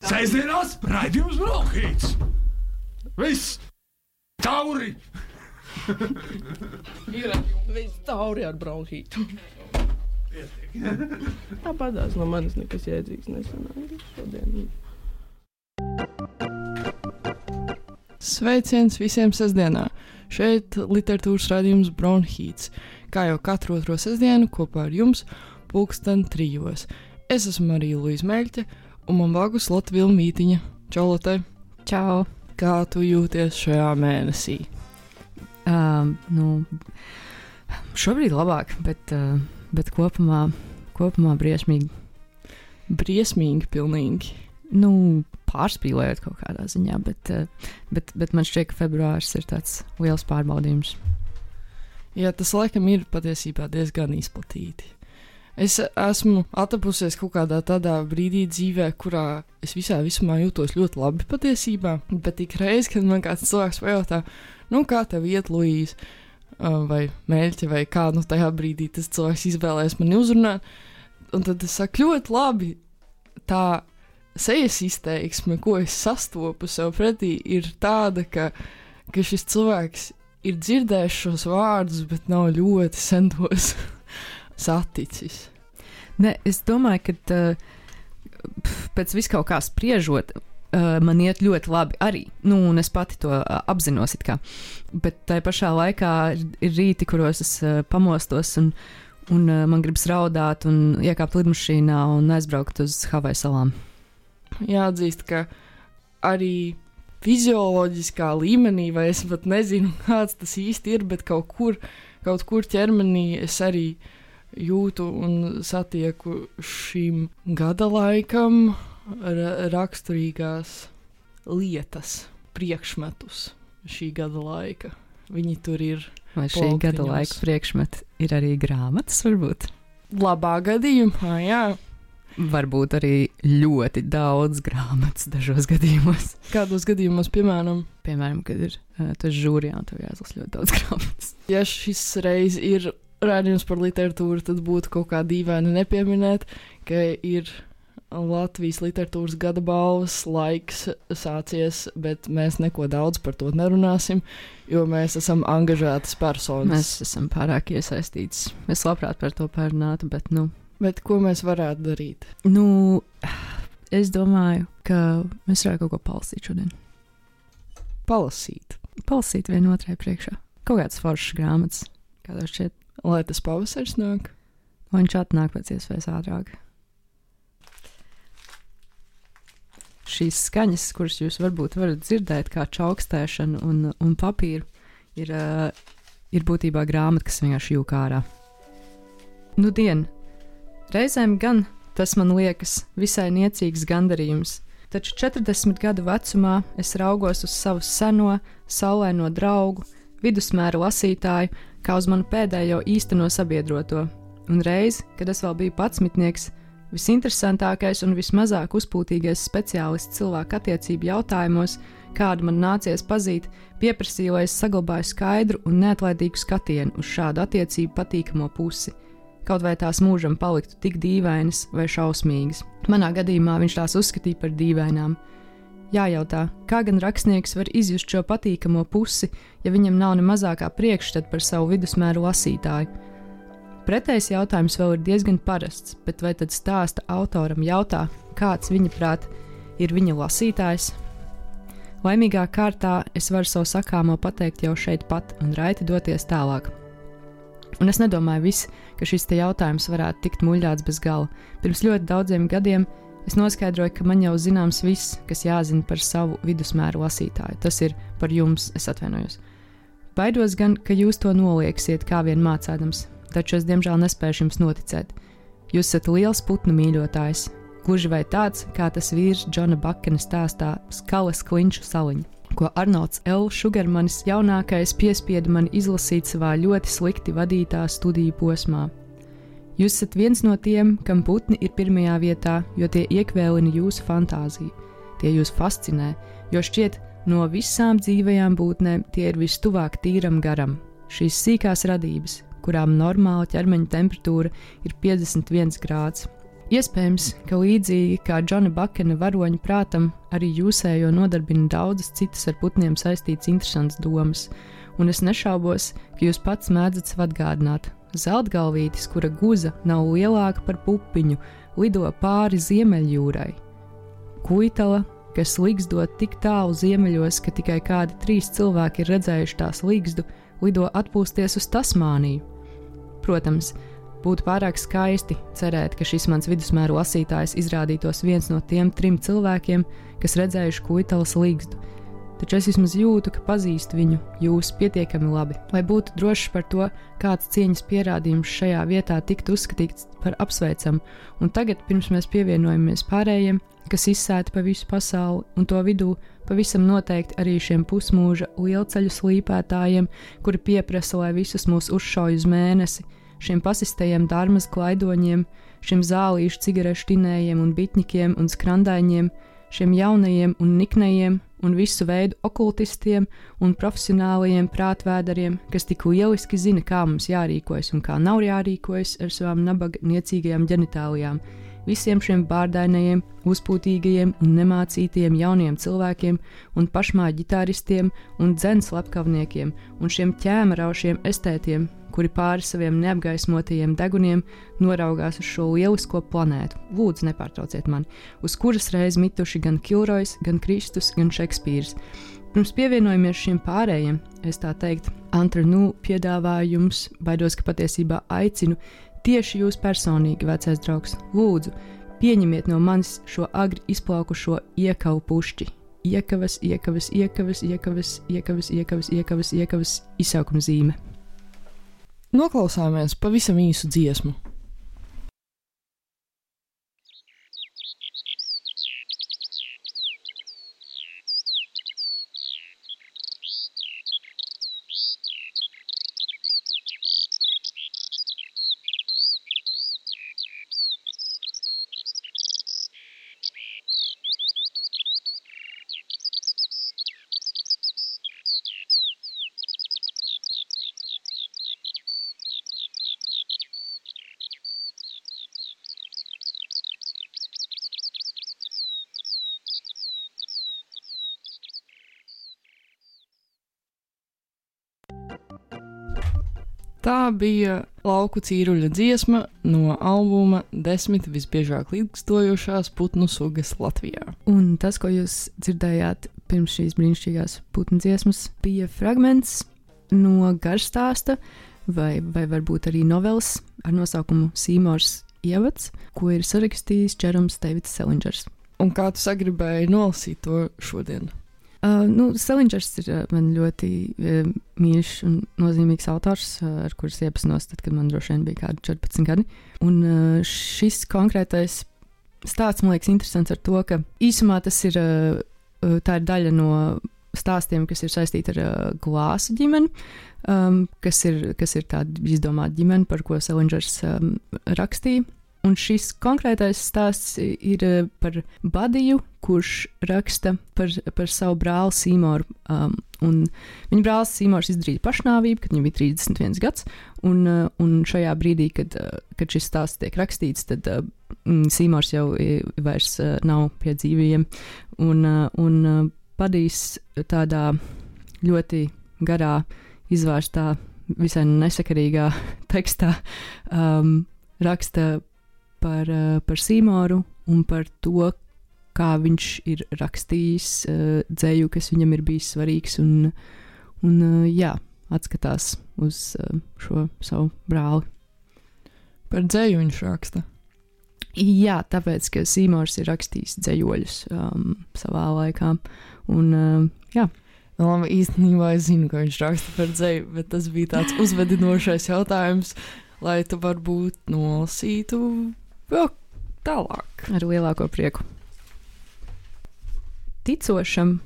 Sēžamās raidījums Brokhīts! Viss! Tauri! Ir viss tauri ar bronhītu. Tāpat tās no manis nekas jēdzīgs nesanāca šodien. Sveiciens visiem sestdienā! Šeit literatūras raidījums Bronhīts. Kā jau katru otro sestdienu kopā ar jums, pulksten trijos. Es esmu Marija Līsija Meļķa, un man blakus Latvijas mītīņa. Čau, Latvija! Čau! Kā tu jūties šajā mēnesī? Um, nu, šobrīd labāk, bet, uh, bet kopumā, kopumā briesmīgi. Briesmīgi, pilnīgi. Nu, pārspīlējot kaut kādā ziņā, bet, uh, bet, bet man šķiet, ka februāris ir tāds liels pārbaudījums. Jā, tas laikam ir patiesībā diezgan izplatīti. Es esmu atrapusies kaut kādā tādā brīdī dzīvē, kurā es visā visumā jūtos ļoti labi patiesībā, bet ik reiz, kad man kāds cilvēks pajautā, nu kā tev iet, Luīs, vai mēģi, vai kā? Nu tajā brīdī tas cilvēks izvēlēs mani uzrunāt, un tad es saku ļoti labi, tā sejas izteiksme, ko es sastopu sev pretī, ir tāda, ka, ka šis cilvēks ir dzirdējis šos vārdus, bet nav ļoti sentos saticis. Ne, es domāju, ka uh, pēc vis kaut kā spriežot, uh, man iet ļoti labi arī. Nu, un es pati to uh, apzinos. Bet tajā pašā laikā ir, rīti, kuros es pamostos un, un man gribas raudāt un iekāpt lidmašīnā un aizbraukt uz Havaju salām. Jāatzīst, ka arī fizioloģiskā līmenī, vai es pat nezinu, kāds tas īsti ir, bet kaut kur, kaut kur ķermenī es arī uh, jūtu un satieku šim gada laikam ra raksturīgās lietas, priekšmetus šī gada laika. Viņi tur ir. Vai šī polktiņos. gada laika priekšmeti ir arī grāmatas, varbūt? Labā gadījumā, jā. Varbūt arī ļoti daudz grāmatas dažos gadījumos. Kādos gadījumos, piemēram? Piemēram, kad ir uh, tas žūrijā, tev jāizlasa ļoti daudz grāmatas. Ja šis reiz ir rādījums par literatūru, tad būtu kaut kā dīvaini nepieminēt, ka ir Latvijas literatūras gada balvas laiks sācies, bet mēs neko daudz par to nerunāsim, jo mēs esam angažētas personas. Mēs esam pārāk iesaistītas. Es labprāt par to parunātu, bet nu. Bet ko mēs varētu darīt? Nu, es domāju, ka mēs varētu kaut ko palasīt šodien. Palasīt. Palasīt vienotrai priekšā. Kaut kādas foršas grāmatas, kādā šķiet lai tas pavasaris nāk. Lai viņš atnāk pēc iespējas ātrāk. Šīs skaņas, kuras jūs varbūt varat dzirdēt, kā čaukstēšana un, un papīra, ir, uh, ir būtībā grāmata, kas vienkārši jūg ārā. Nu, dien, reizēm gan tas man liekas visai niecīgs gandarījums, taču 40 gadu vecumā es raugos uz savu seno, saulēno draugu, vidusmēra lasītāju, kā uz manu pēdējo īsteno sabiedroto, un reiz, kad es vēl biju patsmitnieks, visinteresantākais un vismazāk uzpūtīgais speciālists cilvēku attiecību jautājumos, kādu man nācies pazīt, pieprasīja, lai es saglabāju skaidru un neatlaidīgu skatienu uz šādu attiecību patīkamo pusi. Kaut vai tās mūžam paliktu tik dīvainas vai šausmīgas. Manā gadījumā viņš tās uzskatīja par dīvainām, Jājautā, kā gan rakstnieks var izjust šo patīkamo pusi, ja viņam nav ne mazākā priekšstata par savu vidusmēru lasītāju. Pretējs jautājums vēl ir diezgan parasts, bet vai tad stāsta autoram jautā, kāds viņa prāt ir viņa lasītājs? Laimīgā kārtā es varu savu sakāmo pateikt jau šeit pat un raiti doties tālāk. Un es nedomāju, vis, ka šis jautājums varētu tikt muļķāts bez gala. Pirms ļoti daudziem gadiem Es noskaidroju, ka man jau zināms viss, kas jāzina par savu vidusmēru lasītāju. Tas ir par jums, es atvainojos. Baidos gan, ka jūs to nolieksiet kā vien mācādams, taču es diemžēl nespēšu jums noticēt. Jūs esat liels putnu mīļotājs, gluži vai tāds, kā tas vīrs Džona Bakena stāstā Skalas klinšu saliņa, ko Arnolds L. Šugarmanis jaunākais piespieda man izlasīt savā ļoti slikti vadītā studiju posmā. Jūs esat viens no tiem, kam putni ir pirmajā vietā, jo tie iekvēlina jūsu fantāziju. Tie jūs fascinē, jo šķiet, no visām dzīvajām būtnēm tie ir vistuvāk tīram garam. Šīs sīkās radības, kurām normāla ķermeņa temperatūra ir 51 grāds. Iespējams, ka līdzīgi kā Džona Bakena varoņa prātam, arī jūsējo nodarbina daudzas citas ar putniem saistītas interesantas domas, un es nešaubos, ka jūs pats mēdzat sev atgādināt. Zeltgalvītis, kura guza nav lielāka par pupiņu, lido pāri Ziemeļjūrai. Kuitala, kas līgzdot tik tālu ziemeļos, ka tikai kādi trīs cilvēki ir redzējuši tās līgzdu, lido atpūsties uz Tasmāniju. Protams, Būtu pārāk skaisti cerēt, ka šis mans vidusmēra lasītājs izrādītos viens no tiem trim cilvēkiem, kas redzējuši kuitalas līgstu. Taču es vismaz jūtu, ka pazīstu viņu, jūs pietiekami labi, lai būtu drošs par to, kāds cieņas pierādījums šajā vietā tiktu uzskatīts par apsveicamu, un tagad, pirms mēs pievienojamies pārējiem, kas izsēti pa visu pasauli, un to vidū pavisam noteikti arī šiem pusmūža lielceļu slīpētājiem, kuri pieprasa, lai visus mūs uzšauj uz mēnesi, šiem pasistajiem dārmas klaidoņiem, šiem zālīšu cigarešu tinējiem un bitņikiem un skrandaiņiem, šiem jaunajiem un niknajiem un visu veidu okultistiem un profesionālajiem prātvēdariem, kas tik lieliski zina, kā mums jārīkojas un kā nav jārīkojas ar savām nabaga niecīgajām ģenitālijām, visiem šiem bārdainajiem, uzpūtīgajiem un nemācītiem jauniem cilvēkiem un pašmā ģitāristiem un dzens lepkavniekiem un šiem ķēmaraušiem estētiem, kuri pāri saviem neapgaismotajiem deguniem noraugās uz šo lielisko planētu. Lūdzu, nepārtrauciet mani, uz kuras reiz mituši gan Kilrojas, gan Kristus, gan Šekspīrs. Pirms pievienojamies šiem pārējiem, es tā teikt, Antranu piedāvāju jums, baidos, ka patiesībā aicinu tieši jūs personīgi, vecais draugs, lūdzu, pieņemiet no manis šo agri izplaukušo iekavu pušķi. Iekavas, iekavas, iekavas, iekavas, iekavas, iekavas, iekavas, iekavas izsaukuma zīme. Noklausāmies pavisam īsu dziesmu. Tā bija lauku cīruļa dziesma no albuma Desmit visbiežāk līgstojošās putnu sugas Latvijā. Un tas, ko jūs dzirdējāt pirms šīs brīnišķīgās putnu dziesmas, bija fragments no garstāsta, vai, vai varbūt arī novelas ar nosaukumu Sīmors Ievads, ko ir sarakstījis Čerams Tevits Selingers. Un kā tu sagribēji nolasīt to šodien? Uh, nu, Seliņģers ir uh, man ļoti uh, mīļš un nozīmīgs autors, uh, ar kuriem iepazinos, tad, kad man droši vien bija kādi 14 gadi. Un uh, šis konkrētais stāsts man liekas interesants ar to, ka īsumā tas ir, tā ir daļa no stāstiem, kas ir saistīti ar uh, glāzu ģimeni, um, kas, ir, kas ir tāda izdomāta ģimene, par ko Seliņģers um, rakstīja. Un šis konkrētais stāsts ir eh, par Badiju, kurš raksta par, par savu brāli Sīmoru. Um, viņa brālis Sīmors izdarīja pašnāvību, kad viņam bija 31 gads. Un, uh, un šajā brīdī, kad, uh, kad šis stāsts tiek rakstīts, tad uh, Sīmors jau vairs nav pie dzīviem. Un, un Badijs tādā ļoti garā, izvērstā, visai nesakarīgā tekstā um, raksta par, eh, par Sīmoru un par to, kā viņš ir rakstījis uh, dzēju, kas viņam ir bijis svarīgs, un, un uh, jā, atskatās uz šo savu brāli. Par dzēju viņš raksta. Jā, tāpēc, ka Sīmors ir rakstījis dzējoļus um, savā laikā. Un, uh, jā. Labi, īstenībā es zinu, ka viņš raksta par dzēju, bet tas bija tāds uzvedinošais jautājums, lai tu varbūt nolasītu vēl tālāk. Ar lielāko prieku. Ticošam,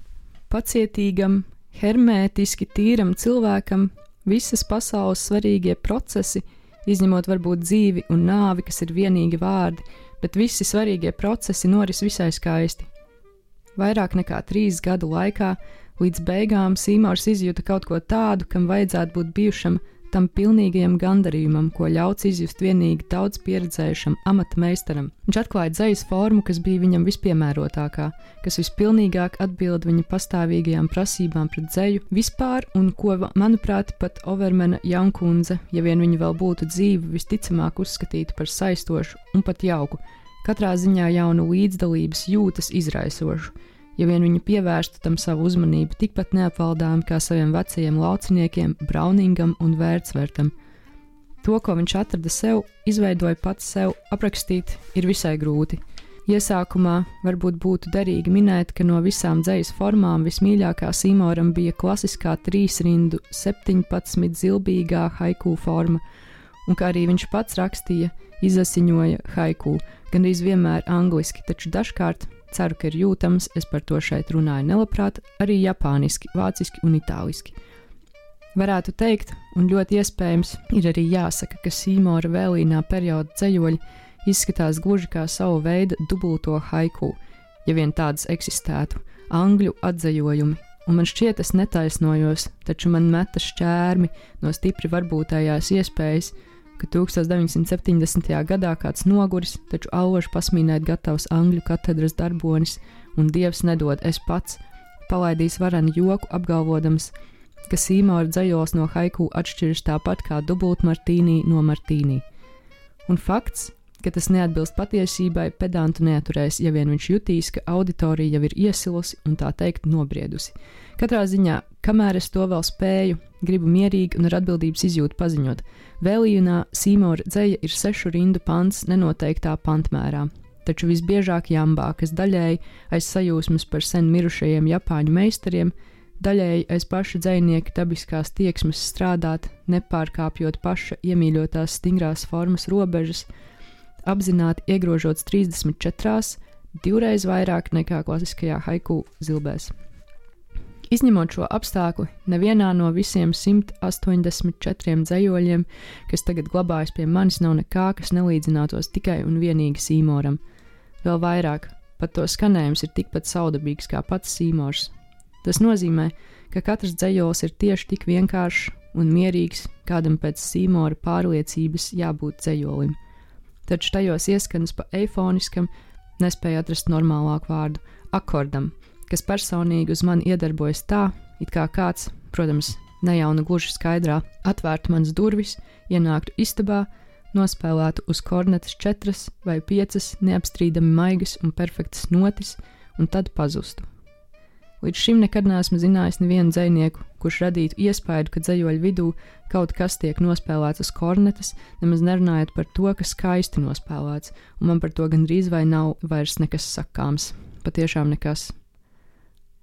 pacietīgam, hermētiski tīram cilvēkam visas pasaules svarīgie procesi, izņemot varbūt dzīvi un nāvi, kas ir vienīgi vārdi, bet visi svarīgie procesi noris visai skaisti. Vairāk nekā trīs gadu laikā, līdz beigām Sīmors izjuta kaut ko tādu, kam vajadzētu būt bijušam tam pilnīgajam gandarījumam, ko ļauts izjust vienīgi daudz pieredzējušam amata meistaram. Viņš atklāja dzīslu formu, kas bija viņam vispiemērotākā, kas vispilnīgāk atbild viņa pastāvīgajām prasībām pret dzēju vispār, un ko, manuprāt, pat Overmana jaunkundze, ja vien viņa vēl būtu dzīva, visticamāk uzskatītu par saistošu un pat jauku, katrā ziņā jaunu līdzdalības jūtas izraisošu ja vien viņi pievērstu tam savu uzmanību tikpat neapvaldāmi kā saviem vecajiem lauciniekiem, Brauningam un Vērtsvertam. To, ko viņš atrada sev, izveidoja pats sev, aprakstīt ir visai grūti. Iesākumā varbūt būtu derīgi minēt, ka no visām dzīslas formām vismīļākā Sīmoram bija klasiskā trīsrindu, 17 zilbīgā haiku forma, un kā arī viņš pats rakstīja, izasiņoja haiku, gandrīz vienmēr angliski, taču dažkārt ceru, ka ir jūtams, es par to šeit runāju nelabprāt, arī japāniski, vāciski un itāliski. Varētu teikt, un ļoti iespējams ir arī jāsaka, ka Sīmora vēlīnā perioda ceļoļi izskatās gluži kā savu veidu dubulto haiku, ja vien tādas eksistētu, angļu atzējojumi, un man šķiet, es netaisnojos, taču man meta šķērmi no stipri varbūtējās iespējas, ka 1970. gadā kāds noguris, taču auži pasmīnēt gatavs angļu katedras darbonis, un dievs nedod es pats, palaidīs varenu joku apgalvodams, ka Sīmora dzējos no haiku atšķiras tāpat kā dubultmartīnī no martīnī. Un fakts, ka tas neatbilst patiesībai, pedantu neaturēs, ja vien viņš jutīs, ka auditorija jau ir iesilusi un tā teikt nobriedusi. Katrā ziņā, kamēr es to vēl spēju, gribu mierīgi un ar atbildības izjūtu paziņot, Vēlījumā Sīmora dzēja ir sešu rindu pants nenoteiktā pantmērā, taču visbiežāk jambā, kas daļēji aiz sajūsmas par sen mirušajiem japāņu meistariem, daļēji aiz paša dzinieka dabiskās tieksmes strādāt, nepārkāpjot paša iemīļotās stingrās formas robežas, apzināti iegrožots 34, divreiz vairāk nekā klasiskajā haiku zilbēs. Izņemot šo apstākļu, nevienā no visiem 184 dzējoļiem, kas tagad glabājas pie manis, nav nekā, kas nelīdzinātos tikai un vienīgi Sīmoram. Vēl vairāk, pat to skanējums ir tikpat saudabīgs kā pats Sīmors. Tas nozīmē, ka katrs dzējols ir tieši tik vienkāršs un mierīgs, kādam pēc Sīmora pārliecības jābūt dzējolim. Taču tajos ieskanas pa eifoniskam, nespēja atrast normālāku vārdu - akordam kas personīgi uz mani iedarbojas tā, it kā kāds, protams, nejauna gluži skaidrā, atvērtu manas durvis, ienāktu istabā, nospēlētu uz kornetes četras vai piecas neapstrīdami maigas un perfektas notis, un tad pazustu. Līdz šim nekad neesmu zinājis nevienu dzinieku, kurš radītu iespēju, ka dzējoļu vidū kaut kas tiek nospēlēts uz kornetes, nemaz nerunājot par to, kas skaisti nospēlēts, un man par to gandrīz vai nav vairs nekas sakāms. Patiešām nekas.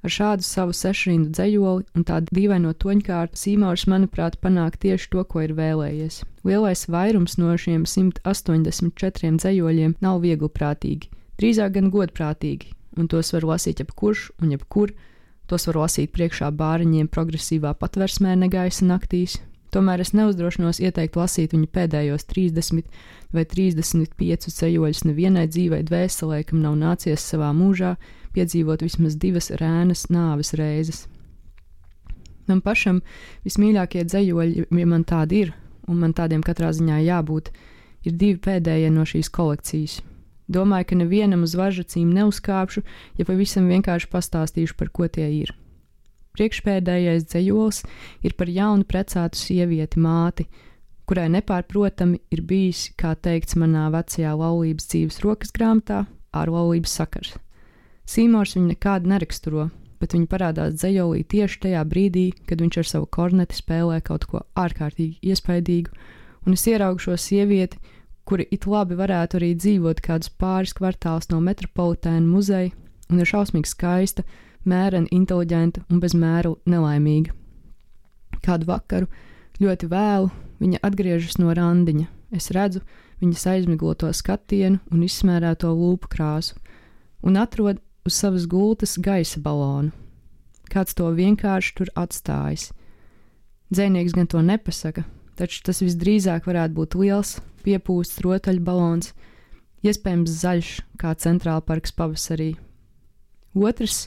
Ar šādu savu sešrindu dzējoli un tādu dīvaino toņkārtu Sīmārs, manuprāt, panāk tieši to, ko ir vēlējies. Lielais vairums no šiem 184 dzējoļiem nav viegliprātīgi, drīzāk gan godprātīgi, un tos var lasīt jebkurš un jebkur. Tos var lasīt priekšā bāriņiem progresīvā patversmē negaisa naktīs, Tomēr es neuzdrošinos ieteikt lasīt viņa pēdējos 30 vai 35 ceļoļus nevienai dzīvai dvēselē, kam nav nācies savā mūžā piedzīvot vismaz divas rēnas nāves reizes. Man pašam vismīļākie dzējoļi, ja man tādi ir, un man tādiem katrā ziņā jābūt, ir divi pēdējie no šīs kolekcijas. Domāju, ka nevienam uz važacīm neuzkāpšu, ja pavisam vienkārši pastāstīšu, par ko tie ir. Priekšpēdējais dzējols ir par jaunu precētu sievieti māti, kurai nepārprotami ir bijis, kā teikts manā vecajā laulības dzīves rokas grāmatā, ar laulības sakars. Sīmors viņu nekādu neraksturo, bet viņa parādās dzējolī tieši tajā brīdī, kad viņš ar savu korneti spēlē kaut ko ārkārtīgi iespaidīgu, un es ieraugu šo sievieti, kuri it labi varētu arī dzīvot kādus pāris kvartālus no metropolitēna muzeja, un ir šausmīgi skaista, mērena, inteliģenta un bez mēru nelaimīga. Kādu vakaru, ļoti vēlu, viņa atgriežas no randiņa. Es redzu viņas aizmigloto skatienu un izsmērēto lūpu krāsu, un atrod uz savas gultas gaisa balonu. Kāds to vienkārši tur atstājis. Dzēnieks gan to nepasaka, taču tas visdrīzāk varētu būt liels, piepūsts rotaļbalons, iespējams zaļš, kā centrāla parks pavasarī. Otrs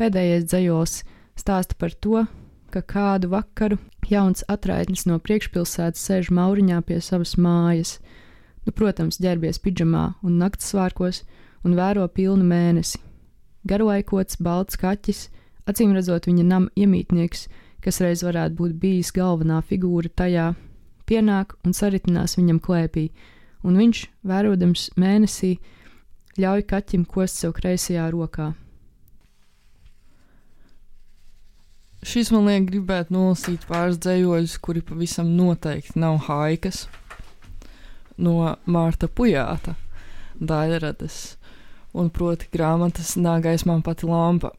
Pēdējais dzējos stāsta par to, ka kādu vakaru jauns atraitnis no priekšpilsētas sēž mauriņā pie savas mājas, nu, protams, ģērbies pidžamā un naktsvārkos un vēro pilnu mēnesi. Garoaikots, balts kaķis, acīm redzot viņa nama iemītnieks, kas reiz varētu būt bijis galvenā figūra tajā, pienāk un saritinās viņam klēpī, un viņš, vērodams mēnesī, ļauj kaķim kost sev kreisajā rokā. Šis man liek gribēt nolasīt pāris dzējoļus, kuri pavisam noteikti nav haikas. No Mārta Pujāta, Daļradas, un proti grāmatas Nāgais man pati lampa.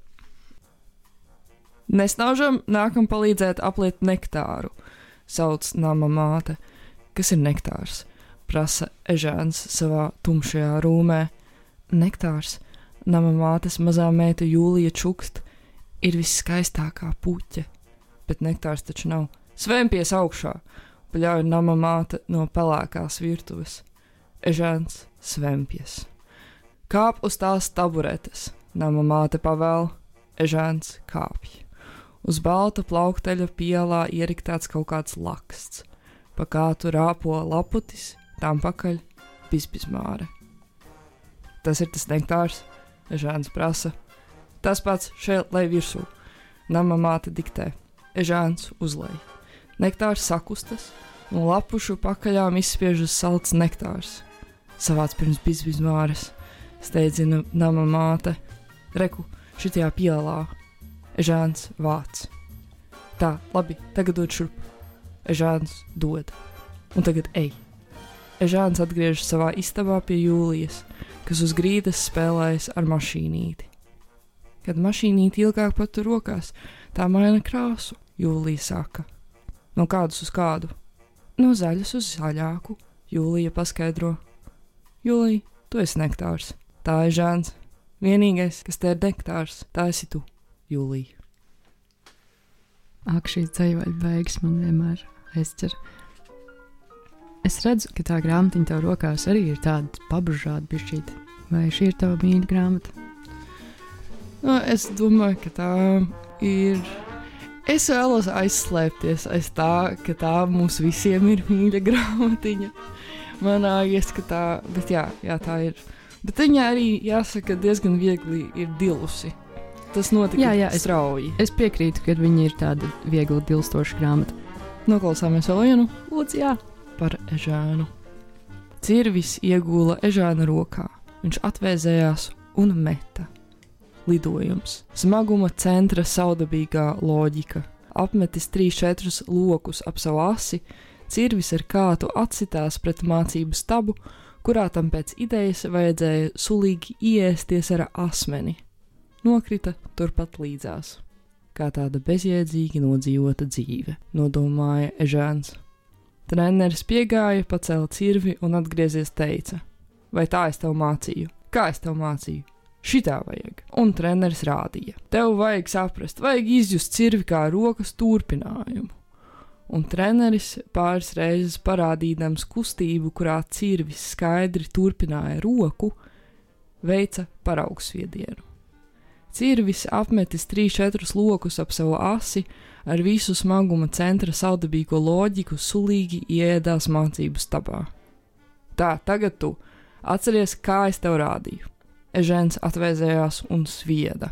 Nesnaužam nākam palīdzēt apliet nektāru, sauc nama māte. Kas ir nektārs? prasa Ežāns savā tumšajā rūmē. Nektārs, nama mātes mazā meita Jūlija čukst, ir viskaistākā puķe, bet nektārs taču nav. Svēmpies augšā, paļauj nama māte no pelēkās virtuves. Ežēns svempies. Kāp uz tās taburetes, nama māte pavēl, ežēns kāpj. Uz balta plaukteļa pielā ieriktāts kaut kāds laksts, pa kātu rāpo laputis, tām pakaļ bizbizmāre. Tas ir tas nektārs, ežēns prasa, Tas pats šeit lej virsū. Nama māte diktē. Ežāns uzlej. Nektārs sakustas, un lapušu pakaļām izspiežas salds nektārs. Savāds pirms bizbizmāres, steidzina nama māte. Reku, šitajā pielā. Ežāns vāc. Tā, labi, tagad dod šurp. Ežāns dod. Un tagad ej. Ežāns atgriežas savā istabā pie Jūlijas, kas uz grīdas spēlējas ar mašīnīti. Kad mašīnīte ilgāk patur rokās, tā maina krāsu, Jūlija saka. No kādas uz kādu? No zaļas uz zaļāku, Jūlija paskaidro. Jūlija, tu esi nektārs, tā ir žēns. Vienīgais, kas te ir nektārs, tā esi tu, Jūlija. Ak, šīs dzīvaļa beigas man vienmēr aizķer. Es redzu, ka tā grāmatiņa tev rokās arī ir tāda pabužāta bišķīta. Vai šī ir tava mīļa grāmata? Nu, es domāju, ka tā ir. Es vēlos aizslēpties aiz tā, ka tā mums visiem ir mīļa grāmatiņa. Manā ieskatā, bet jā, jā, tā ir. Bet viņa arī, jāsaka, diezgan viegli ir dilusi. Tas notika Jā, jā, es- strauji. Es piekrītu, ka viņa ir tāda viegli dilstoša grāmata. Noklausāmies vēl vienu Lūdzu, par ežānu. Cirvis iegūla ežāna rokā. Viņš atvēzējās un meta. Lidojums. Smaguma centra saudabīgā loģika. Apmetis trīs četrus lokus ap savu asi, cirvis ar kātu atsitās pret mācību stabu, kurā tam pēc idejas vajadzēja sulīgi iesties ar asmeni. Nokrita turpat līdzās. Kā tāda bezjēdzīgi nodzīvota dzīve, nodomāja Ežāns. Treneris piegāja, pacēla cirvi un atgriezies teica: Vai tā es tev mācīju? Kā es tev mācīju? Šitā vajag. Un treneris rādīja: Tev vajag saprast, vajag izjust cirvi kā rokas turpinājumu. Un treneris pāris reizes parādīdams kustību, kurā cirvis skaidri turpināja roku, veica paraugsviedienu. Cirvis apmetis trīs četrus lokus ap savu asi, ar visu smaguma centra saudabīgo loģiku sulīgi ieēdās mācību stabā. Tā, tagad tu atceries, kā es tev rādīju. Ežens atvēzējās un svieda.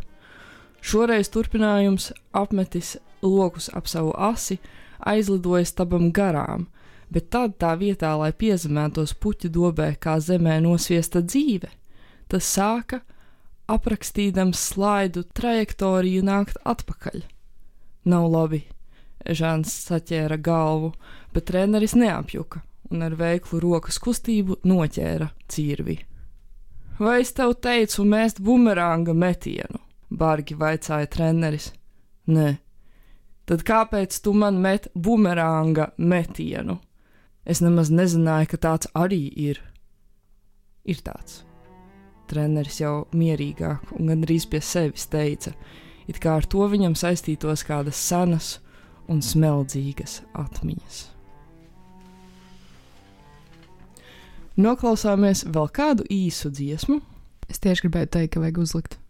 Šoreiz turpinājums apmetis lokus ap savu asi, aizlidoja stabam garām, bet tad tā vietā, lai piezemētos puķu dobē kā zemē nosviesta dzīve, tas sāka aprakstīdams slaidu trajektoriju nākt atpakaļ. Nav labi. Žāns saķēra galvu, bet treneris neapjuka un ar veiklu rokas kustību noķēra cirvi. Vai es tev teicu mēst bumerānga metienu? Bargi vaicāja treneris. Nē. Tad kāpēc tu man met bumerānga metienu? Es nemaz nezināju, ka tāds arī ir. Ir tāds. Treneris jau mierīgāk un gandrīz pie sevis teica, it kā ar to viņam saistītos kādas senas un smeldzīgas atmiņas. Noklausāmies vēl kādu īsu dziesmu. Es tieši gribēju teikt, ka vajag uzlikt.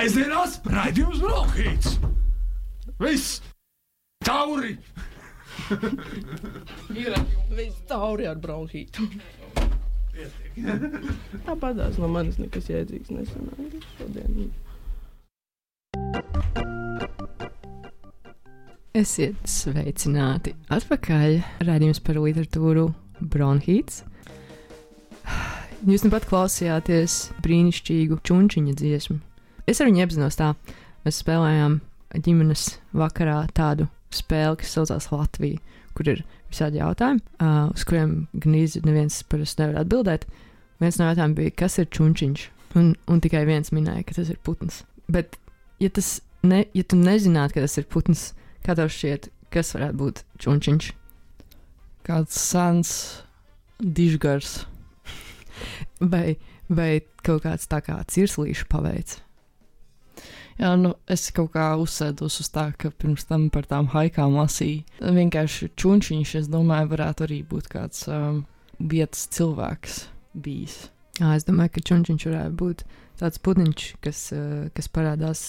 Sēžamās raidījums Brokhīts! Viss! Tauri! Ir viss tauri ar bronhītu. Tāpatās no manis nekas jēdzīgs nesanāca šodien. Esiet sveicināti atpakaļ. Radījums par literatūru Bronhīts. Jūs nu pat klausījāties brīnišķīgu čunčiņa dziesmu. Es ar viņu iepazinos tā. Mēs spēlējām ģimenes vakarā tādu spēli, kas saucās Latvija, kur ir visādi jautājumi, uh, uz kuriem gan īsti neviens parasti nevar atbildēt. Viens no jautājumiem bija, kas ir čunčiņš, un, un tikai viens minēja, ka tas ir putns. Bet, ja, tas ne, ja tu nezinātu, ka tas ir putns, kā tev šķiet, kas varētu būt čunčiņš? Kāds sens dižgars. Vai, vai kaut kāds tā kā cirslīšu paveids? Jā, nu, es kaut kā uzsēdos uz tā, ka pirms tam par tām haikām lasīju. Vienkārši čunčiņš, es domāju, varētu arī būt kāds um, vietas cilvēks bijis. Jā, es domāju, ka čunčiņš varētu būt tāds putniņš, kas, uh, kas parādās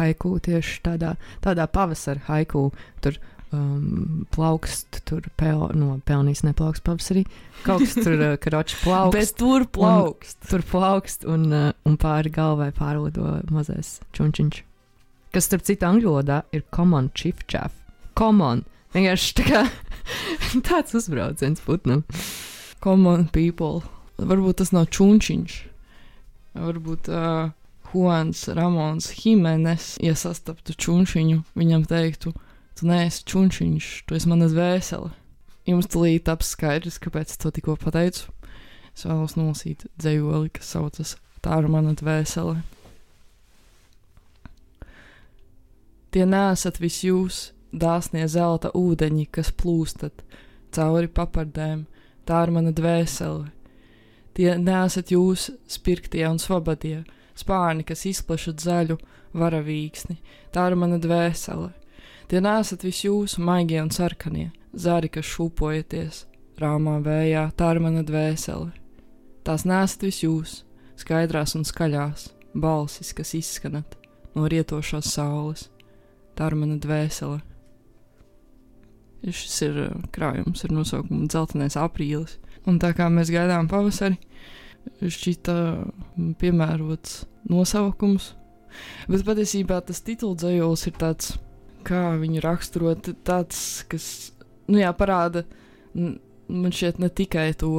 haiku tieši tādā, tādā pavasara haiku. Tur um, plaukst, tur pel, no, pelnīs neplaukst pavasarī. Kaut kas tur uh, karoči plaukst. Bet tur plaukst. Un, tur plaukst un, uh, un pāri galvai pārlido mazais čunčiņš. Kas, starp citu, angļu valodā ir common chief chaff. Common. Vienkārši tā kā tāds uzbrauciens putnam. Common people. Varbūt tas nav čunčiņš. Varbūt uh, Juans Ramons Jimenez, ja sastaptu čunčiņu, viņam teiktu, Tu neesi čunčiņš, tu esi mana dvēsele. Jums tulīt taps skaidrs, kāpēc es to tikko pateicu. Es vēlos nolasīt dzējoli, kas saucas Tā ir mana dvēsele. Tie nesat visi jūs, dāsnie zelta ūdeņi, kas plūstat cauri papardēm, tā ir mana dvēsele. Tie nesat jūs, spirktie un svabadie, spārni, kas izplešat zaļu varavīksni, tā ir mana dvēsele. Tie nesat visi jūs, maigie un sarkanie, zari, kas šūpojaties, rāmā vējā, tā ir mana dvēsele. Tās nesat visi jūs, skaidrās un skaļās, balsis, kas izskanat no rietošās saules, tā ir mana dvēsele. Šis ir uh, krājums ar nosaukumu Zeltenais aprīlis, un tā kā mēs gaidām pavasari, šķita mm, piemērots nosaukums, bet patiesībā tas tituldzējols ir tāds kā viņu raksturot, tāds, kas nu jā, parāda man šķiet ne tikai to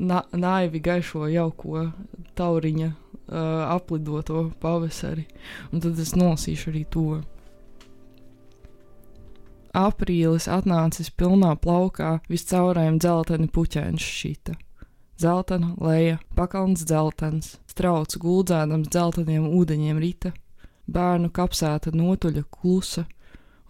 na naivi gaišo, jauko tauriņa uh, aplidoto pavasari, un tad es nolasīšu arī to. Aprīlis atnācis pilnā plaukā, viscaurējiem dzelteni puķēns šita. Zeltena, leja, pakalns dzeltens, strauts guldzēdams dzelteniem ūdeņiem rita, bērnu kapsēta notuļa klusa,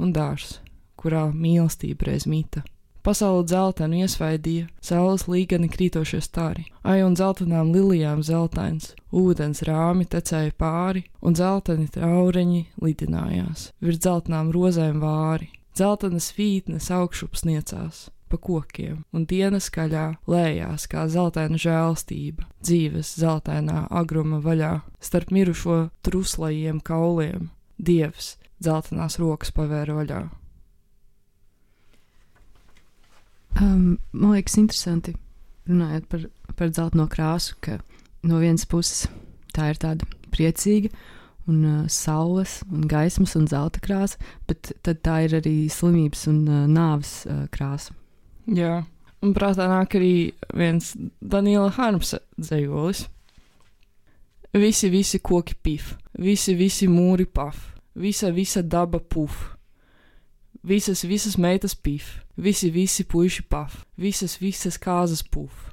un dārzs, kurā mīlestība reiz mīta. Pasaule dzeltenu iesvaidīja, saules līgani krītošie stari, ai un dzeltenām lilijām zeltains, ūdens rāmi tecēja pāri, un dzelteni traureņi lidinājās, virs dzeltenām rozēm vāri, dzeltenas vītnes augšup sniecās, pa kokiem, un dienas skaļā lējās kā zeltaina žēlstība, dzīves zeltainā agruma vaļā, starp mirušo truslajiem kauliem, dievs, dzeltenās rokas pavēra vaļā. Um, man liekas, interesanti runājot par, par dzelteno krāsu, ka no vienas puses tā ir tāda priecīga un uh, saules un gaismas un zelta krāsa, bet tad tā ir arī slimības un uh, nāves uh, krāsa. Jā, un prātā nāk arī viens Daniela Harmsa dzējolis. Visi, visi koki pif, visi, visi mūri paf, visa, visa daba puf. Visas, visas meitas pif, visi, visi puiši paf, visas, visas kāzas puf.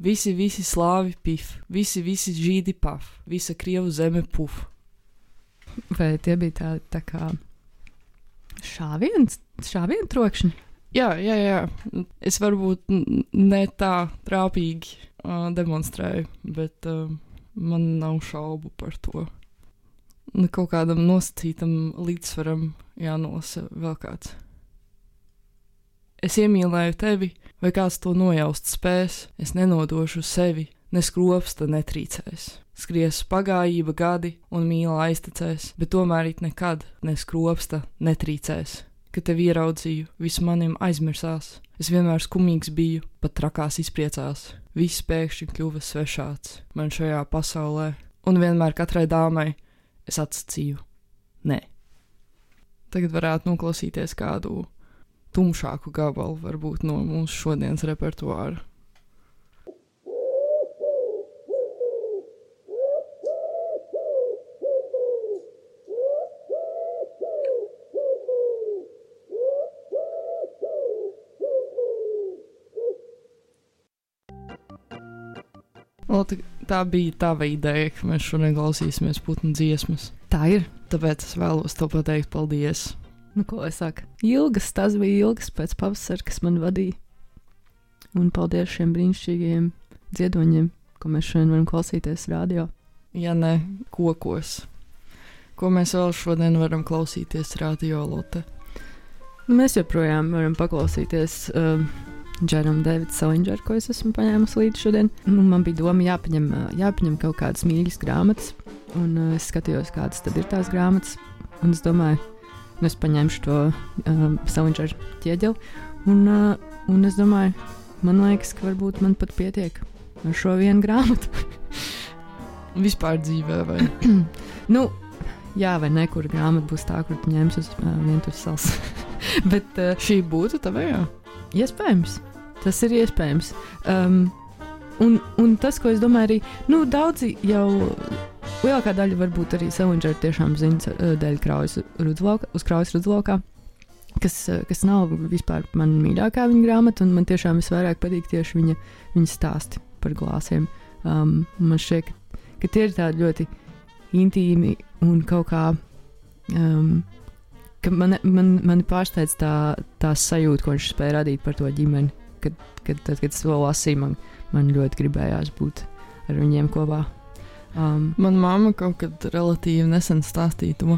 Visi, visi slāvi pif, visi, visi žīdi paf, visa krievu zeme puf. Vai tie bija tādi tā kā šāviens, šāvienu trokšņi? Jā, jā, jā. Es varbūt ne tā trāpīgi uh, demonstrēju, bet uh, man nav šaubu par to. Nu, kaut kādam nosacītam līdzsvaram jānolasa vēl kāds. Es iemīlēju tevi, vai kāds to nojaust spēs, es nenodošu sevi, neskropsta netrīcēs. Skries pagājība gadi un mīla aiztecēs, bet tomēr it nekad neskropsta netrīcēs. Kad tevi ieraudzīju, viss manim aizmirsās. Es vienmēr skumīgs biju, pat trakās izpriecās. Viss pēkšņi kļuva svešāds man šajā pasaulē, un vienmēr katrai dāmai es atsacīju: Nē. Tagad varētu noklausīties kādu tumšāku gabalu, varbūt no mūsu šodienas repertuāra. Lūk, tā bija tava ideja, ka mēs šodien klausīsimies putnu dziesmas. Tā ir. Tāpēc es vēlos to pateikt paldies. Nu, ko lai saka? Ilgas, tas bija ilgas pēc pavasara, kas man vadīja. Un paldies šiem brīnišķīgajiem dziedoņiem, ko mēs šodien varam klausīties radio. Ja ne kokos, ko mēs vēl šodien varam klausīties radio lote. Nu, mēs joprojām varam paklausīties uh, Džeram Davids Salingeru, ko es esmu paņēmusi līdzi šodien. Nu, man bija doma jāpaņem, jāpaņem kaut kādas mīļas grāmatas, un uh, es skatījos, kādas tad ir tās grāmatas. Un es domāju, nu, es paņemšu to um, Salingeru ķieģeli, un, uh, un es domāju, man liekas, ka varbūt man pat pietiek ar šo vienu grāmatu. Vispār dzīvē, vai? nu, jā, vai ne, kur grāmata būs tā, kur tu ņemsi uz uh, vientuļas salas. Bet uh, šī būtu tavējā? Iespējams. Tas ir iespējams. Um, un, un tas, ko es domāju, arī nu, daudzi jau. Lielākā daļa varbūt arī Salinger tiešām zina uh, dēļ kraujas rudzlaukā, uz kraujas rudzlaukā, kas, uh, kas nav vispār man mīļākā viņa grāmata, un man tiešām visvairāk patīk tieši viņa, viņa stāsti par glāzēm. Um, man šķiet, ka, ka tie ir tādi ļoti intīmi un kaut kā. Um, man, man, man pārsteidz tā, tā sajūta, ko viņš spēja radīt par to ģimeni kad, kad, tad, kad es to lasīju, man, man ļoti gribējās būt ar viņiem kopā. Um, Manā mamma kaut kad relatīvi nesen stāstīja to,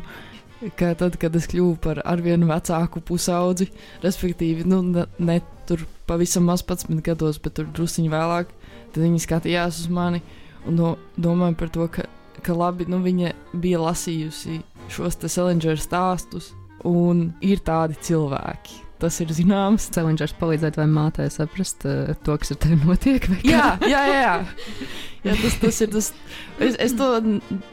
ka tad, kad es kļuvu par arvien vecāku pusaudzi, respektīvi, nu, ne, ne tur pavisam maz 11 gados, bet tur drusciņi vēlāk, tad viņi skatījās uz mani un do, domāja par to, ka, ka labi, nu, viņa bija lasījusi šos te Salinger stāstus, un ir tādi cilvēki tas ir zināms. Cēloņš palīdzēt vai mātei saprast uh, to, kas ar tevi notiek. Jā, jā, jā. jā. jā tas, tas ir tas. Es, es to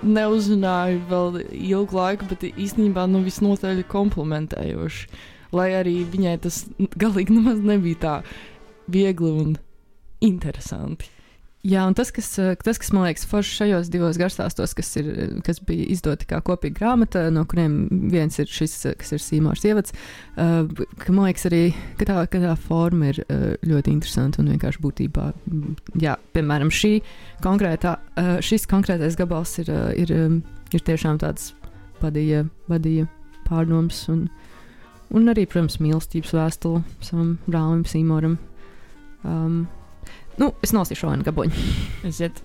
neuzzināju vēl ilgu laiku, bet īstenībā nu, visnotaļ komplementējoši. Lai arī viņai tas galīgi nemaz nebija tā viegli un interesanti. Jā, un tas, kas, eh, tas, kas man liekas forši šajos divos garstāstos, kas, ir, kas bija izdoti kā kopīga grāmata, no kuriem viens ir šis, eh, kas ir Sīmārs ievads, ka man liekas arī, ka tā, ka tā forma ir ļoti interesanta un vienkārši būtībā, jā, piemēram, šī konkrētā, šis konkrētais gabals ir, ir, ir tiešām tāds vadīja, vadīja pārdoms un, un arī, protams, mīlestības vēstuli savam brālim Sīmoram. Um, Nu, es nolasīšu vienu gaboņu. Aiziet.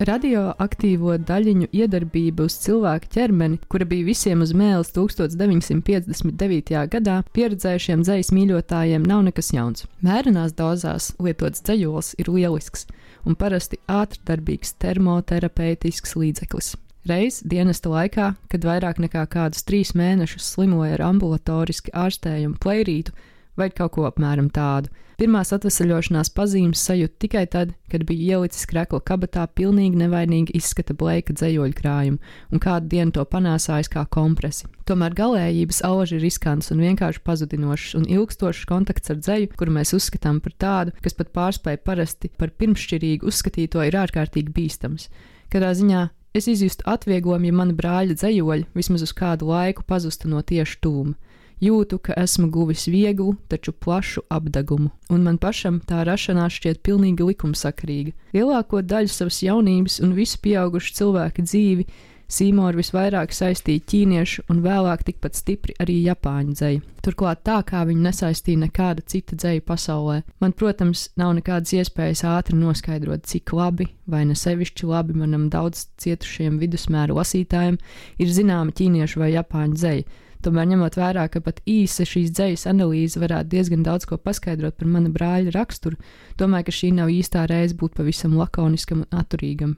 Radioaktīvo daļiņu iedarbība uz cilvēka ķermeni, kura bija visiem uz mēles 1959. gadā, pieredzējušiem dzejas mīļotājiem nav nekas jauns. Mērenās dozās lietots dzējols ir lielisks un parasti ātrdarbīgs termoterapeitisks līdzeklis. Reiz dienesta laikā, kad vairāk nekā kādus trīs mēnešus slimoja ar ambulatoriski ārstējumu plērītu, vai kaut ko apmēram tādu. Pirmās atvesaļošanās pazīmes sajūta tikai tad, kad bija ielicis krekla kabatā pilnīgi nevainīgi izskata blēka dzējoļu krājumu un kādu dienu to panāsājis kā kompresi. Tomēr galējības auži ir riskants un vienkārši pazudinošs un ilgstošs kontakts ar dzēju, kuru mēs uzskatām par tādu, kas pat pārspēja parasti par pirmšķirīgu uzskatīto, ir ārkārtīgi bīstams. Katrā ziņā es izjustu atvieglojumu, ja mana brāļa dzējoļi vismaz uz kādu laiku pazustu no tieši tūma. Jūtu, ka esmu guvis vieglu, taču plašu apdegumu, un man pašam tā rašanās šķiet pilnīgi likumsakarīga. Lielāko daļu savas jaunības un visu pieaugušu cilvēku dzīvi Sīmoru visvairāk saistīja ķīniešu un vēlāk tikpat stipri arī japāņu dzēju. Turklāt tā, kā viņu nesaistīja nekāda cita dzēja pasaulē. Man, protams, nav nekādas iespējas ātri noskaidrot, cik labi vai ne sevišķi labi manam daudz cietušiem vidusmēra lasītājiem ir zināma ķīniešu vai japāņu dzēja Tomēr, ņemot vērā, ka pat īsa šīs dzīslas analīze varētu diezgan daudz ko paskaidrot par mana brāļa raksturu, domāju, ka šī nav īstā reize būt pavisam lakoniskam un atturīgam.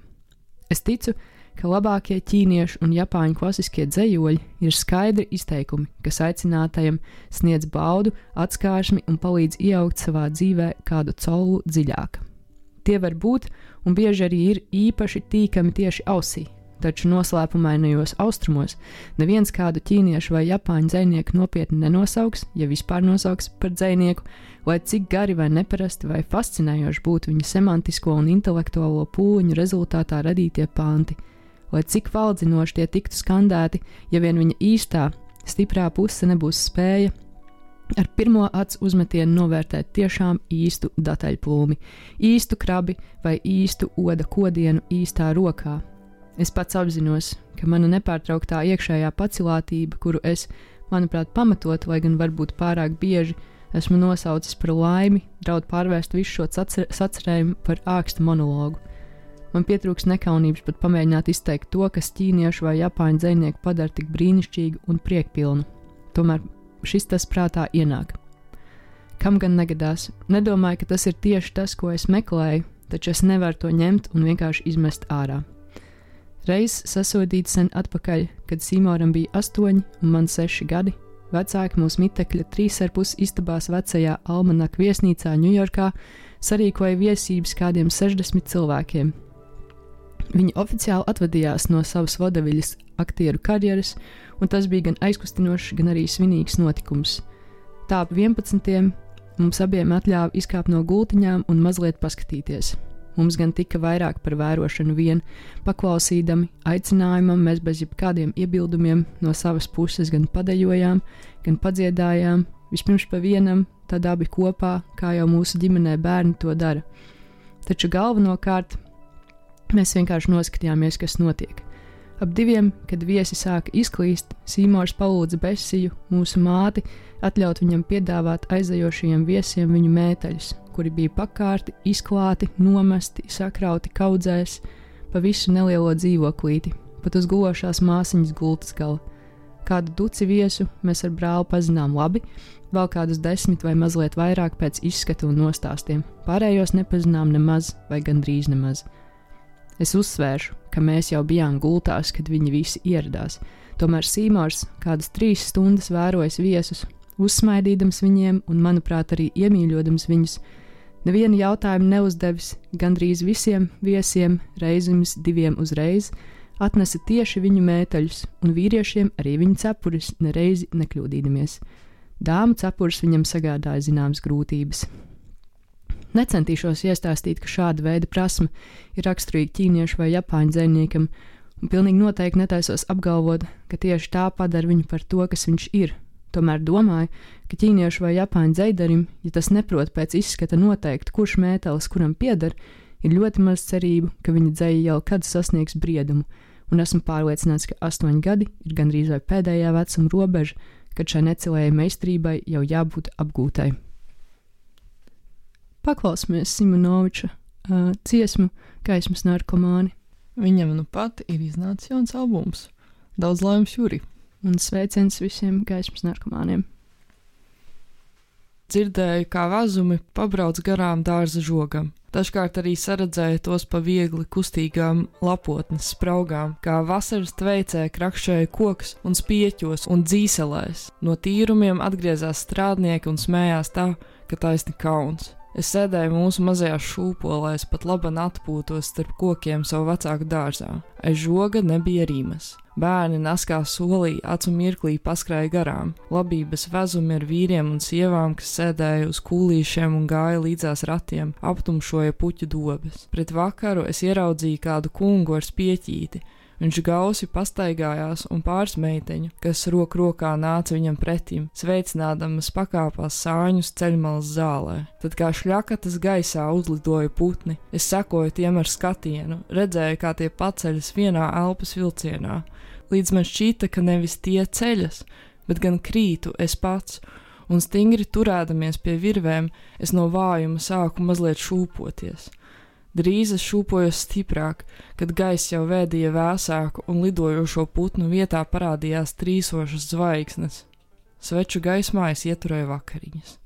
Es ticu, ka labākie ķīniešu un japāņu klasiskie dzējoļi ir skaidri izteikumi, kas aicinātajam sniedz baudu, atskārsmi un palīdz ieaugt savā dzīvē kādu caulu dziļāk. Tie var būt un bieži arī ir īpaši tīkami tieši ausī, taču noslēpumainajos austrumos neviens kādu ķīniešu vai japāņu dzinieku nopietni nenosauks, ja vispār nosauks par dzinieku, lai cik gari vai neparasti vai fascinējoši būtu viņa semantisko un intelektuālo pūliņu rezultātā radītie panti, lai cik valdzinoši tie tiktu skandēti, ja vien viņa īstā, stiprā puse nebūs spēja ar pirmo acu uzmetienu novērtēt tiešām īstu dataļplūmi, īstu krabi vai īstu oda kodienu īstā rokā, Es pats apzinos, ka mana nepārtrauktā iekšējā pacilātība, kuru es, manuprāt, pamatot, lai gan varbūt pārāk bieži esmu nosaucis par laimi, draud pārvērst visu šo sacerējumu par ākstu monologu. Man pietrūks nekaunības pat pamēģināt izteikt to, kas ķīniešu vai japāņu dzinieku padara tik brīnišķīgu un priekpilnu. Tomēr šis tas prātā ienāk. Kam gan negadās? Nedomāju, ka tas ir tieši tas, ko es meklēju, taču es nevaru to ņemt un vienkārši izmest ārā. Reiz sasodīts sen atpakaļ, kad Sīmoram bija astoņi un man seši gadi, vecāki mūsu mitekļa trīs ar pus istabās vecajā Almanak viesnīcā Ņujorkā sarīkoja viesības kādiem 60 cilvēkiem. Viņi oficiāli atvadījās no savas vodaviļas aktieru karjeras, un tas bija gan aizkustinošs, gan arī svinīgs notikums. Tā ap 11. mums abiem atļāva izkāpt no gultiņām un mazliet paskatīties. Mums gan tika vairāk par vērošanu vien, paklausīdami aicinājumam, mēs bez jebkādiem iebildumiem no savas puses gan padejojām, gan padziedājām, vispirms pa vienam, tad abi kopā, kā jau mūsu ģimenē bērni to dara. Taču galvenokārt mēs vienkārši noskatījāmies, kas notiek. Ap diviem, kad viesi sāka izklīst, Sīmors palūdza Besiju, mūsu māti, atļaut viņam piedāvāt aizejošajiem viesiem viņu mēteļus, kuri bija pakārti, izklāti, nomesti, sakrauti kaudzēs, pa visu nelielo dzīvoklīti, pat uz gulošās māsiņas gultas gala. Kādu duci viesu mēs ar brāli pazinām labi, vēl kādus desmit vai mazliet vairāk pēc izskata un nostāstiem, pārējos nepazinām nemaz vai gandrīz nemaz. Es uzsvēršu, ka mēs jau bijām gultās, kad viņi visi ieradās. Tomēr Sīmors kādas trīs stundas vērojas viesus, uzsmaidīdams viņiem un, manuprāt, arī iemīļodams viņus, Nevienu jautājumu neuzdevis gandrīz visiem viesiem, reizes diviem uzreiz, atnesa tieši viņu mēteļus, un vīriešiem arī viņa cepures, nereizi nekļūdīdamies. Dāmu cepures viņam sagādāja zināmas grūtības. Necentīšos iestāstīt, ka šāda veida prasme ir raksturīga ķīniešu vai japāņu dzēniekam, un pilnīgi noteikti netaisos apgalvot, ka tieši tā padara viņu par to, kas viņš ir, Tomēr domāju, ka ķīniešu vai japāņu dzeidarim, ja tas neprot pēc izskata noteikt, kurš mētelis kuram pieder, ir ļoti maz cerību, ka viņa dzēja jau kad sasniegs briedumu, un esmu pārliecināts, ka astoņi gadi ir gandrīz vai pēdējā vecuma robeža, kad šai necilējai meistarībai jau jābūt apgūtai. Paklausīsimies Simonoviča uh, dziesmu Gaismas narkomāni. Viņam nu pat ir iznācis jauns albums. Daudz laimes, Juri! Un sveiciens visiem gaismas narkomāniem. Dzirdēju, kā vazumi pabrauc garām dārza žogam. Dažkārt arī saredzēju tos pa viegli kustīgām lapotnes spraugām, kā vasaras tveicē krakšēja koks un spieķos un dzīselēs. No tīrumiem atgriezās strādnieki un smējās tā, ka taisni kauns. Es sēdēju mūsu mazajā šūpolēs, pat labi atpūtos starp kokiem savu vecāku dārzā. Aiz žoga nebija rīmas. Bērni naskā solī, acu mirklī paskrēja garām. Labības vezumi ar vīriem un sievām, kas sēdēja uz kūlīšiem un gāja līdzās ratiem, aptumšoja puķu dobes. Pret vakaru es ieraudzīju kādu kungu ar spieķīti, Viņš gausi pastaigājās un pāris meiteņu, kas roku rokā nāca viņam pretim, sveicinādams pakāpās sāņus ceļmalas zālē. Tad kā šļakatas gaisā uzlidoja putni, es sekoju tiem ar skatienu, redzēju, kā tie paceļas vienā elpas vilcienā, līdz man šķita, ka nevis tie ceļas, bet gan krītu es pats, un stingri turēdamies pie virvēm, es no vājuma sāku mazliet šūpoties. Drīz es šūpojos stiprāk, kad gaiss jau vēdīja vēsāku un lidojošo putnu vietā parādījās trīsošas zvaigznes. Sveču gaismā es ieturēju vakariņas.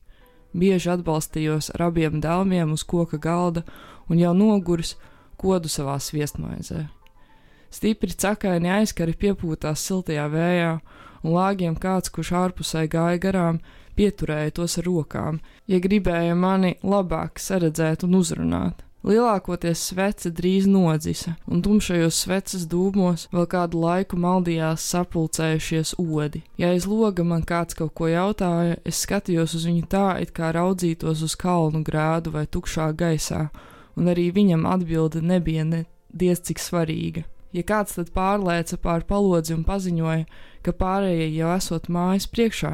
Bieži atbalstījos ar abiem dēliem uz koka galda un jau noguris kodu savā sviestmaizē. Stipri cakaini aizkari piepūtās siltajā vējā, un lāgiem kāds, kurš ārpusē gāja garām, pieturēja tos ar rokām, ja gribēja mani labāk saredzēt un uzrunāt. Lielākoties svece drīz nodzisa, un tumšajos sveces dūmos vēl kādu laiku maldījās sapulcējušies odi. Ja aiz loga man kāds kaut ko jautāja, es skatījos uz viņu tā, it kā raudzītos uz kalnu grādu vai tukšā gaisā, un arī viņam atbilde nebija ne diez cik svarīga. Ja kāds tad pārlēca pār palodzi un paziņoja, ka pārējie jau esot mājas priekšā,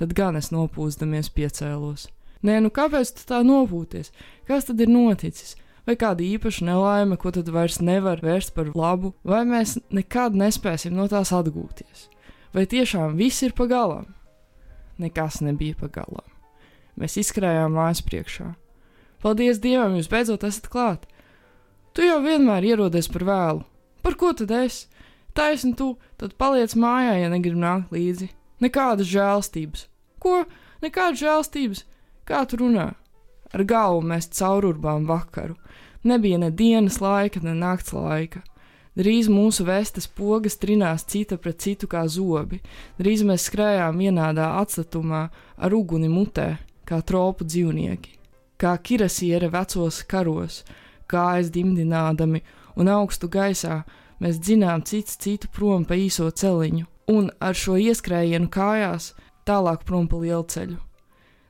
tad gan es nopūstamies piecēlos. Nē, nu kāpēc tu tā nopūties? Kas tad ir noticis? Vai kāda īpaša nelaime, ko tad vairs nevar vērst par labu, vai mēs nekad nespēsim no tās atgūties? Vai tiešām viss ir pagalam? Nekas nebija pagalam. Mēs izkrājām mājas priekšā. Paldies Dievam, jūs beidzot esat klāt! Tu jau vienmēr ierodies par vēlu. Par ko tad es? Taisni tu, tad paliec mājā, ja negribi nākt līdzi. Nekādas žēlstības. Ko? Nekādas žēlstības? Kā tu runā? Ar galvu mēs caururbām vakaru. Nebija ne dienas laika, ne nakts laika. Drīz mūsu vestes pogas trinās cita pret citu kā zobi. Drīz mēs skrējām vienādā atstatumā ar uguni mutē, kā tropu dzīvnieki. Kā kirasiere vecos karos, kājas dimdinādami un augstu gaisā, mēs dzinām cits citu prom pa īso celiņu, un ar šo ieskrējienu kājās tālāk prom pa lielceļu.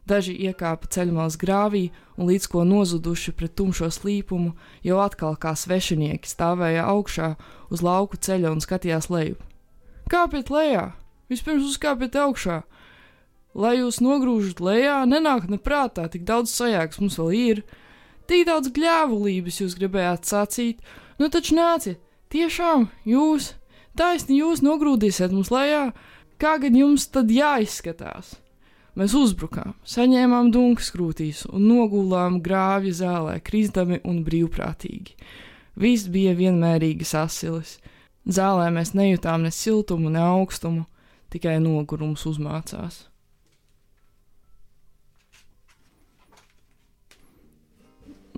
Daži iekāpa ceļmalas grāvī un līdz ko nozuduši pret tumšo slīpumu, jau atkal kā svešinieki stāvēja augšā uz lauku ceļa un skatījās lejup. Kāpiet lejā! Vispirms uzkāpiet augšā! Lai jūs nogrūžat lejā, nenāk neprātā, tik daudz sajēgas mums vēl ir. Tik daudz gļēvulības jūs gribējāt sacīt, nu taču nāciet, tiešām jūs, taisni jūs nogrūdīsiet mums lejā, kā gan jums tad jāizskatās? Mēs uzbrukām, saņēmām dunkas krūtīs un nogulām grāvju zālē, kristami un brīvprātīgi. Viss bija vienmērīgas asilis. Zālē mēs nejūtām ne siltumu, ne augstumu, tikai nogurums uzmācās.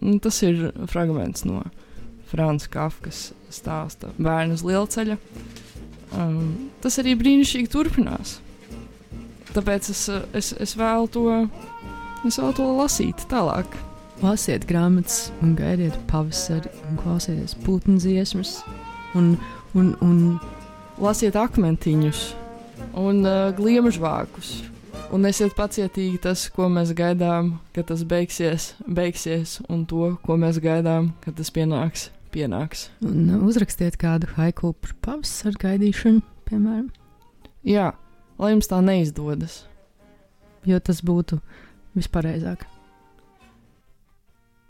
Un tas ir fragments no Franča Kafkas stāsta Bērnu uz lielceļa. Um, tas arī brīnišķīgi turpinās. Tāpēc es, es, es vēlu to, es vēlu to lasīt tālāk. Lasiet grāmatas, un gaidiet pavasari, un klausieties putnu dziesmas, un, un, un lasiet akmentiņus un uh, gliemežvākus. Un esiet pacietīgi tas, ko mēs gaidām, kad tas beigsies, beigsies, un to, ko mēs gaidām, kad tas pienāks, pienāks. Un uh, uzrakstiet kādu haiku par pavasaru gaidīšanu, piemēram. Jā, lai jums tā neizdodas. Jo tas būtu vispareizāk.